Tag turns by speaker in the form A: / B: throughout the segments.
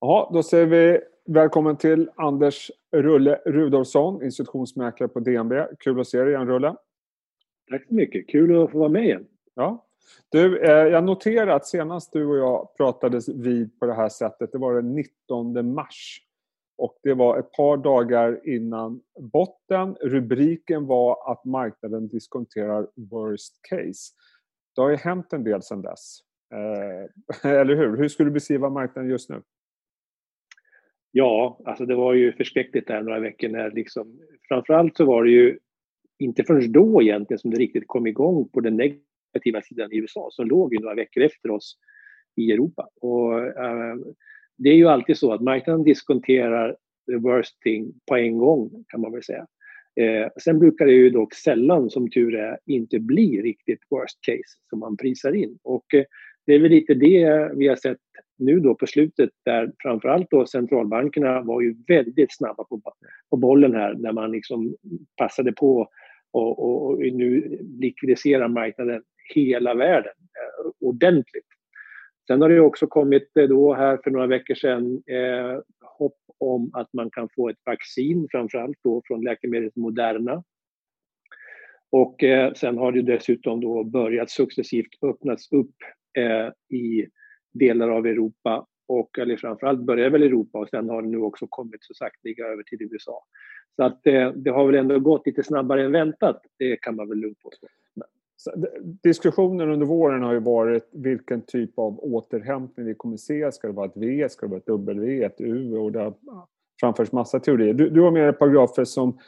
A: Ja, då säger vi välkommen till Anders Rulle Rudolfsson, institutionsmäklare på DNB. Kul att se dig igen, Rulle.
B: Tack så mycket. Kul att få vara med igen.
A: Ja. Du, eh, jag noterar att senast du och jag pratades vid på det här sättet, det var den 19 mars. Och det var ett par dagar innan botten. Rubriken var att marknaden diskonterar worst case. Det har ju hänt en del sedan dess. Eh, eller hur? Hur skulle du beskriva marknaden just nu?
B: Ja, alltså det var ju förskräckligt där några veckor när liksom, framförallt så var det ju inte förrän då egentligen som det riktigt kom igång på den negativa sidan i USA som låg ju några veckor efter oss i Europa. Och, äh, det är ju alltid så att marknaden diskonterar the worst thing på en gång kan man väl säga. Eh, sen brukar det ju dock sällan, som tur är, inte bli riktigt worst case som man prisar in. Och eh, det är väl lite det vi har sett nu då på slutet där framförallt då centralbankerna var ju väldigt snabba på, på bollen här när man liksom passade på och, och, och nu likvidiserar marknaden hela världen eh, ordentligt. Sen har det också kommit eh, då här för några veckor sedan eh, hopp om att man kan få ett vaccin, framförallt då från läkemedlet Moderna. Och eh, sen har det dessutom då börjat successivt öppnas upp eh, i delar av Europa och eller framförallt börjar väl Europa och sen har det nu också kommit så sakteliga över till USA. Så att det, det har väl ändå gått lite snabbare än väntat, det kan man väl lugnt påstå.
A: Diskussionen under våren har ju varit vilken typ av återhämtning vi kommer se. Ska det vara ett V, ska det vara ett W, ett U? Och det har framförts massa teorier. Du, du har med dig ett par grafer som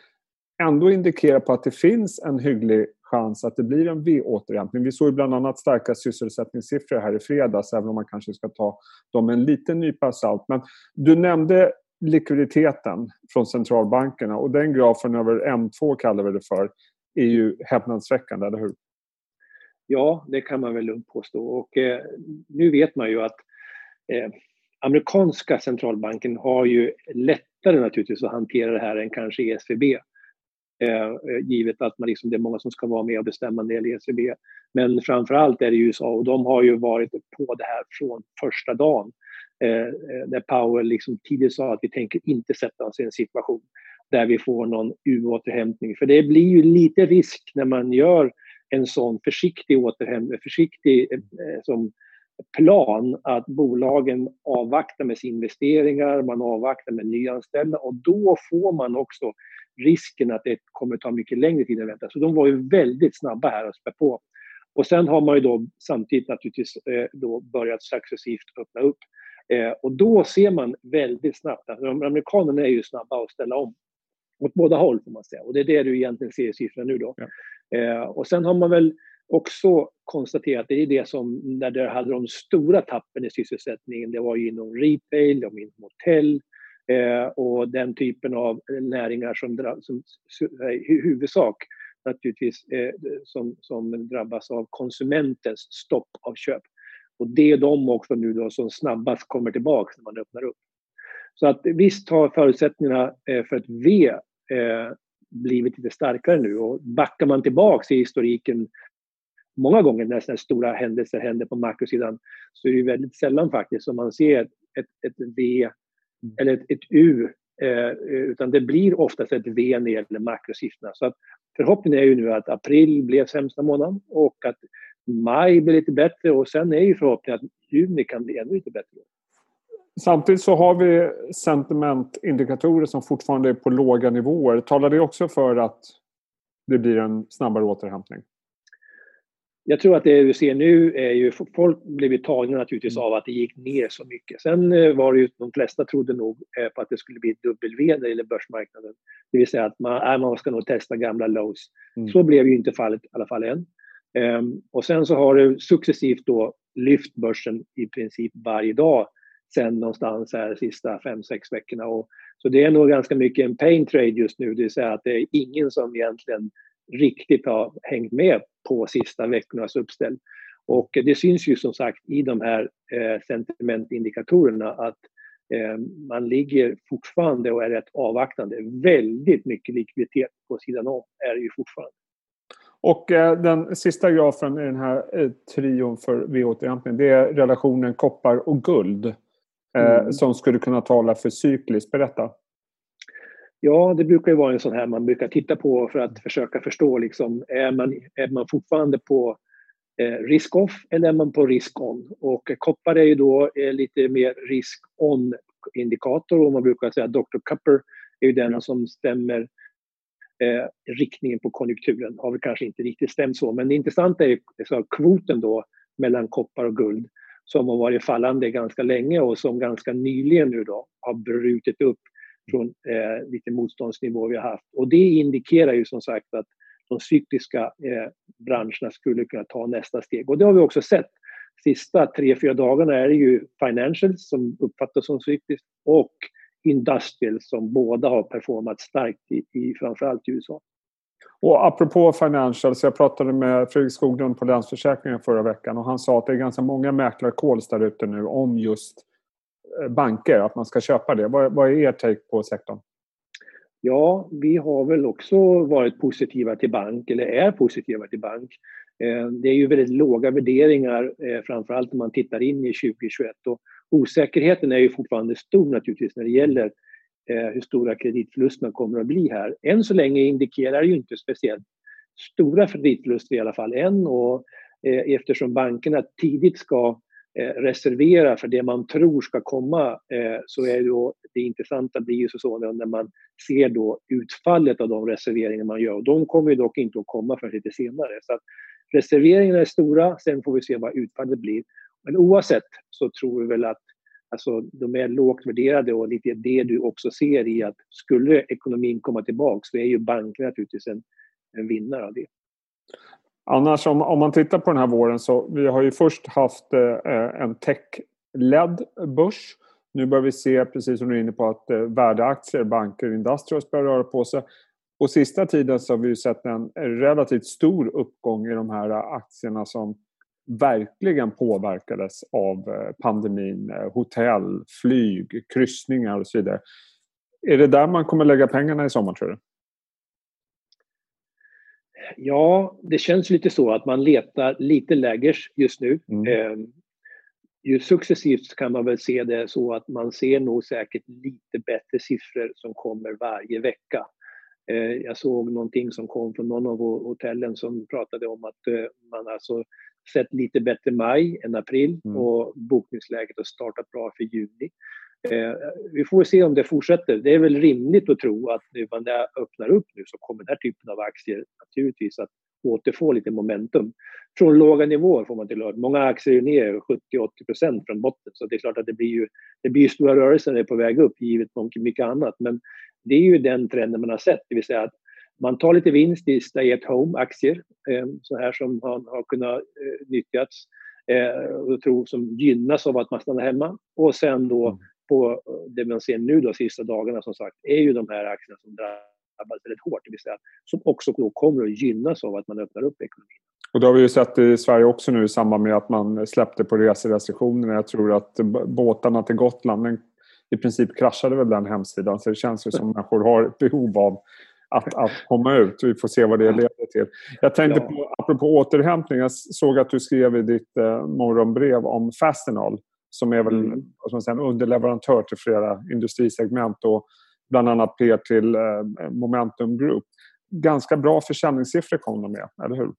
A: ändå indikerar på att det finns en hygglig chans att det blir en V-återhämtning. Vi såg ju bland annat starka sysselsättningssiffror här i fredags, även om man kanske ska ta dem med en liten nypa salt. Men du nämnde likviditeten från centralbankerna och den grafen över M2 kallar vi det för, är ju häpnadsväckande, eller hur?
B: Ja, det kan man väl lugnt påstå. Och eh, nu vet man ju att eh, amerikanska centralbanken har ju lättare naturligtvis att hantera det här än kanske ESVB. Eh, eh, givet att man liksom, det är många som ska vara med och bestämma när det gäller ECB. Men framför allt är det USA och de har ju varit på det här från första dagen. Eh, eh där Powell liksom tidigt sa att vi tänker inte sätta oss i en situation där vi får någon U-återhämtning. För det blir ju lite risk när man gör en sån försiktig återhämtning, försiktig eh, eh som plan att bolagen avvaktar med sina investeringar, man avvaktar med nyanställda och då får man också risken att det kommer ta mycket längre tid än väntat. Så de var ju väldigt snabba här att spä på. Och sen har man ju då samtidigt naturligtvis eh, då börjat successivt öppna upp. Eh, och då ser man väldigt snabbt, alltså, amerikanerna är ju snabba att ställa om åt båda håll får man säga. Och det är det du egentligen ser i siffrorna nu då. Ja. Eh, och sen har man väl också konstaterat, det är det som, när det hade de stora tappen i sysselsättningen, det var ju inom retail, de inom hotell eh, och den typen av näringar som, som eh, i huvudsak naturligtvis eh, som, som drabbas av konsumentens stopp av köp. Och det är de också nu då som snabbast kommer tillbaka när man öppnar upp. Så att visst har förutsättningarna eh, för ett V eh, blivit lite starkare nu och backar man tillbaks i historiken många gånger när sådana stora händelser händer på makrosidan så är det väldigt sällan faktiskt som man ser ett, ett, ett V eller ett, ett U eh, utan det blir oftast ett V när det gäller makrosiffrorna. Så att förhoppningen är ju nu att april blev sämsta månaden och att maj blir lite bättre och sen är ju förhoppningen att juni kan bli ännu lite bättre.
A: Samtidigt så har vi sentimentindikatorer som fortfarande är på låga nivåer. Talar det också för att det blir en snabbare återhämtning?
B: Jag tror att det vi ser nu är ju, folk blev tagna naturligtvis mm. av att det gick ner så mycket. Sen eh, var det ju, de flesta trodde nog eh, på att det skulle bli ett W när det börsmarknaden. Det vill säga att man, äh, man ska nog testa gamla lows. Mm. Så blev ju inte fallet i alla fall än. Um, och sen så har det successivt då lyft börsen i princip varje dag sen någonstans här de sista fem sex veckorna. Och, så det är nog ganska mycket en pain trade just nu, det vill säga att det är ingen som egentligen riktigt har hängt med på sista veckornas uppställ. Och det syns ju som sagt i de här eh, sentimentindikatorerna att eh, man ligger fortfarande och är rätt avvaktande. Väldigt mycket likviditet på sidan om är det ju fortfarande.
A: Och eh, den sista grafen i den här eh, trion för V-återhämtning det är relationen koppar och guld. mm. som skulle kunna tala för cykliskt. Berätta.
B: Ja, det brukar ju vara en sån här man brukar titta på för att försöka förstå. Liksom, är, man, är man fortfarande på eh, risk-off eller är man på risk-on? Och koppar är ju då eh, lite mer risk-on-indikator och man brukar säga att Dr. Cupper är ju den som stämmer eh, riktningen på konjunkturen. Har väl kanske inte riktigt stämt så, men det intressanta är ju så kvoten då mellan koppar och guld som har varit fallande ganska länge och som ganska nyligen nu då har brutit upp från eh, vilken motståndsnivå vi har haft. Och det indikerar ju som sagt att de cykliska eh, branscherna skulle kunna ta nästa steg. Och det har vi också sett. Sista tre, fyra dagarna är det ju financials som uppfattas som cykliskt och industrial som båda har performat starkt i, i framförallt i USA.
A: Och apropå financials, jag pratade med Fredrik Skoglund på Länsförsäkringen förra veckan och han sa att det är ganska många mäklarcalls där ute nu om just Eh, banker, att man ska köpa det. Vad, vad är er take på sektorn?
B: Ja, vi har väl också varit positiva till bank, eller är positiva till bank. Eh, det är ju väldigt låga värderingar, eh, framförallt om man tittar in i 2021. Och osäkerheten är ju fortfarande stor naturligtvis när det gäller hur stora kreditförlusterna kommer att bli här. Än så länge indikerar ju inte speciellt stora kreditförluster i alla fall än och eftersom bankerna tidigt ska Eh, reservera för det man tror ska komma eh, så är då det intressanta blir ju så småningom när man ser då utfallet av de reserveringar man gör. Och de kommer ju dock inte att komma förrän lite senare. Så att reserveringarna är stora, sen får vi se vad utfallet blir. Men oavsett så tror vi väl att alltså, de är lågt värderade och lite det du också ser i att skulle ekonomin komma tillbaka så är ju bankerna naturligtvis en, en vinnare av det.
A: Annars om, om man tittar på den här våren så vi har ju först haft eh, en tech-ledd börs. Nu börjar vi se, precis som du är inne på, att eh, värdeaktier, banker, och industrials börjar röra på sig. Och sista tiden så har vi sett en relativt stor uppgång i de här aktierna som verkligen påverkades av eh, pandemin. Eh, hotell, flyg, kryssningar och så vidare. Är det där man kommer lägga pengarna i sommar tror du?
B: Ja, det känns lite så att man letar lite lägers just nu. Mm. Eh, ju successivt kan man väl se det så att man ser nog säkert lite bättre siffror som kommer varje vecka. Eh, jag såg någonting som kom från någon av hotellen som pratade om att eh, man alltså sett lite bättre maj än april mm. och bokningsläget har startat bra för juni. Eh, vi får se om det fortsätter. Det är väl rimligt att tro att nu när det öppnar upp nu så kommer den här typen av aktier naturligtvis att återfå lite momentum. Från låga nivåer får man till och Många aktier är ner 70-80% från botten så det är klart att det blir ju, det blir stora rörelser när det är på väg upp givet mycket annat. Men det är ju den trenden man har sett, det vill säga att man tar lite vinst i stay at home-aktier, eh, så här som har, har kunnat eh, nyttjas eh, och tror som gynnas av att man stannar hemma. Och sen då mm på det man ser nu de sista dagarna som sagt är ju de här aktierna som drabbas väldigt hårt, det vill säga som också då kommer att gynnas av att man öppnar upp ekonomin.
A: Och det har vi ju sett i Sverige också nu i samband med att man släppte på reserestriktionerna. Jag tror att båtarna till Gotland, i princip kraschade väl den hemsidan. Så det känns ju som att människor har behov av att, att komma ut. Vi får se vad det leder till. Jag tänkte på, apropå återhämtning, jag såg att du skrev i ditt eh, morgonbrev om Fastenal som är väl mm. vad säga, en underleverantör till flera industrisegment och bland annat PR till eh, Momentum Group. Ganska bra försäljningssiffror kom de med, eller hur?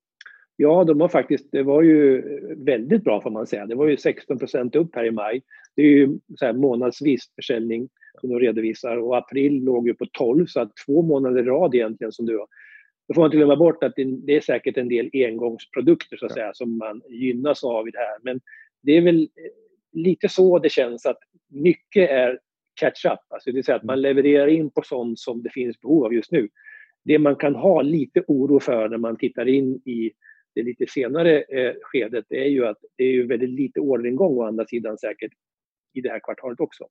B: Ja, de har faktiskt, det var ju väldigt bra får man säga. Det var ju 16% upp här i maj. Det är ju så här månadsvis försäljning som de redovisar och april låg ju på 12 så att två månader i rad egentligen som du har. Då får man inte glömma bort att det är säkert en del engångsprodukter så att säga som man gynnas av i det här. Men det är väl lite så det känns att mycket är catch-up. Alltså det vill säga att man levererar in på sånt som det finns behov av just nu. Det man kan ha lite oro för när man tittar in i det lite senare eh, skedet är ju att det är ju väldigt lite orderingång å andra sidan säkert i det här kvartalet också.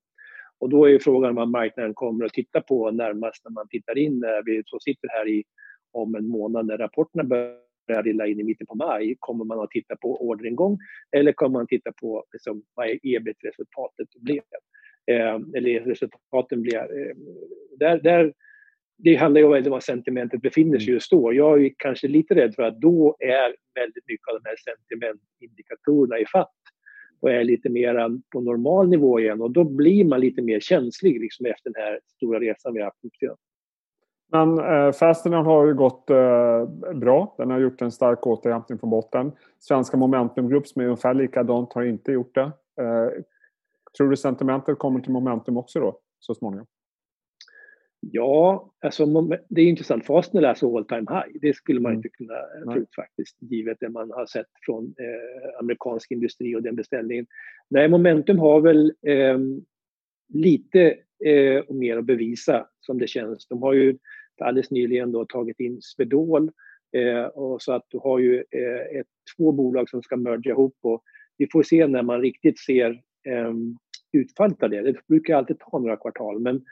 B: Och då är frågan vad marknaden kommer att titta på närmast när man tittar in när vi så sitter här i om en månad när rapporterna börjar rilla in i mitten på maj. Kommer man att titta på orderingång eller kommer man att titta på liksom, vad ebit-resultatet blev? Eh, eller resultaten blir... Eh, där, där det handlar ju om var sentimentet befinner sig just då. Jag är kanske lite rädd för att då är väldigt mycket av de här sentimentindikatorerna i fatt och är lite mer på normal nivå igen och då blir man lite mer känslig liksom efter den här stora resan vi har haft upp
A: men eh, Fastenal har ju gått eh, bra. Den har gjort en stark återhämtning från botten. Svenska Momentum Group som är ungefär likadant har inte gjort det. Eh, tror du sentimentet kommer till Momentum också då så småningom?
B: Ja, alltså, det är intressant. Fastner är alltså all time high. Det skulle man mm. inte kunna tro faktiskt, givet det man har sett från eh, amerikansk industri och den beställningen. Nej, Momentum har väl eh, lite eh, mer att bevisa som det känns. De har ju alldeles nyligen då tagit in Swedol eh, och så att du har ju eh, ett, två bolag som ska merga ihop och vi får se när man riktigt ser eh, utfallet av det. Det brukar alltid ta några kvartal men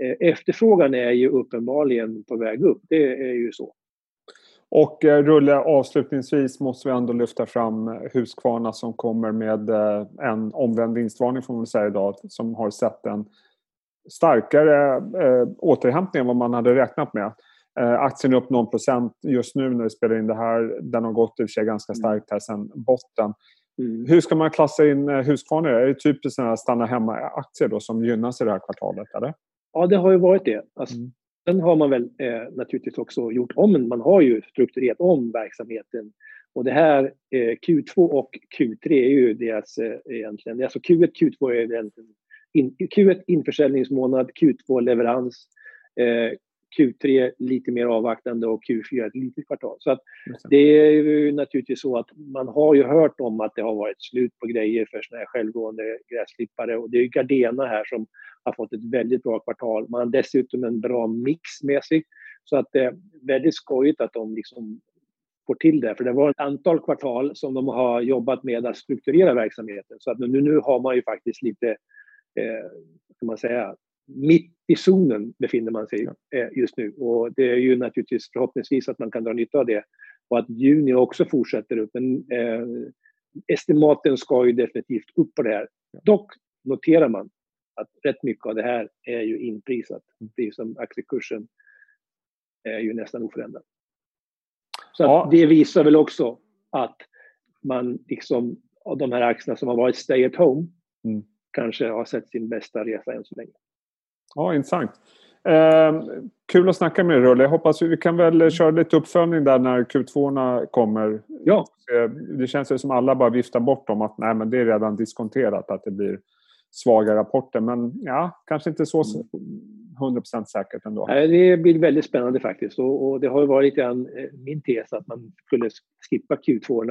B: Eh, efterfrågan är ju uppenbarligen på väg upp. Det är ju så.
A: Och eh, Rulle, avslutningsvis måste vi ändå lyfta fram Husqvarna som kommer med eh, en omvänd vinstvarning får man säga idag, som har sett en starkare eh, återhämtning än vad man hade räknat med. Eh, aktien är upp någon procent just nu när vi spelar in det här. Den har gått i och för sig ganska mm. starkt här sedan botten. Mm. Hur ska man klassa in Husqvarna? Är det typiskt stanna hemma-aktier då som gynnas i det här kvartalet? Eller?
B: Ja, det har ju varit det. Alltså, mm. Sen har man väl eh, naturligtvis också gjort om, man har ju strukturerat om verksamheten. Och det här eh, Q2 och Q3 är ju deras eh, egentligen, alltså Q1, Q2 är egentligen in, Q1 införsäljningsmånad, Q2 leverans, eh, Q3 lite mer avvaktande och Q4 ett litet kvartal. Så att det är ju naturligtvis så att man har ju hört om att det har varit slut på grejer för såna här självgående gräsklippare och det är Gardena här som har fått ett väldigt bra kvartal. Man har dessutom en bra mix med sig. Så att det är väldigt skojigt att de liksom får till det. För det var ett antal kvartal som de har jobbat med att strukturera verksamheten. Så att nu, nu har man ju faktiskt lite, eh, man säga, mitt i zonen befinner man sig eh, just nu. Och det är ju naturligtvis förhoppningsvis att man kan dra nytta av det. Och att juni också fortsätter upp. Men eh, estimaten ska ju definitivt upp på det här. Dock noterar man att rätt mycket av det här är ju inprisat. Mm. Precis som aktiekursen är ju nästan oförändrad. Så ja. det visar väl också att man liksom av de här aktierna som har varit stay at home mm. Kanske har sett sin bästa resa än så länge.
A: Ja, intressant. Eh, kul att snacka med dig Rulle. Jag hoppas vi kan väl köra lite uppföljning där när Q2 kommer.
B: Ja.
A: Eh, det känns ju som alla bara viftar bort dem att nej men det är redan diskonterat att det blir svaga rapporter. Men ja, kanske inte så 100% mm. säkert ändå.
B: Det blir väldigt spännande faktiskt. Och, och det har varit lite grann eh, min tes att man skulle skippa Q2 och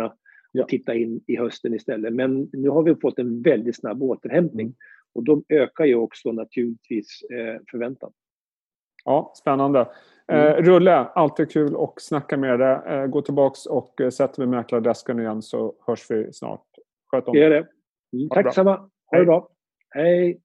B: ja. titta in i hösten istället. Men nu har vi fått en väldigt snabb återhämtning. Mm. Och då ökar ju också naturligtvis eh, förväntan.
A: Ja, spännande. Eh, mm. Rulle, alltid kul att snacka med dig. Eh, gå tillbaks och eh, sätter vi mäklardesken igen så hörs vi snart.
B: Sköt om det. Är det. Mm, tack detsamma. Ha det bra. Hej!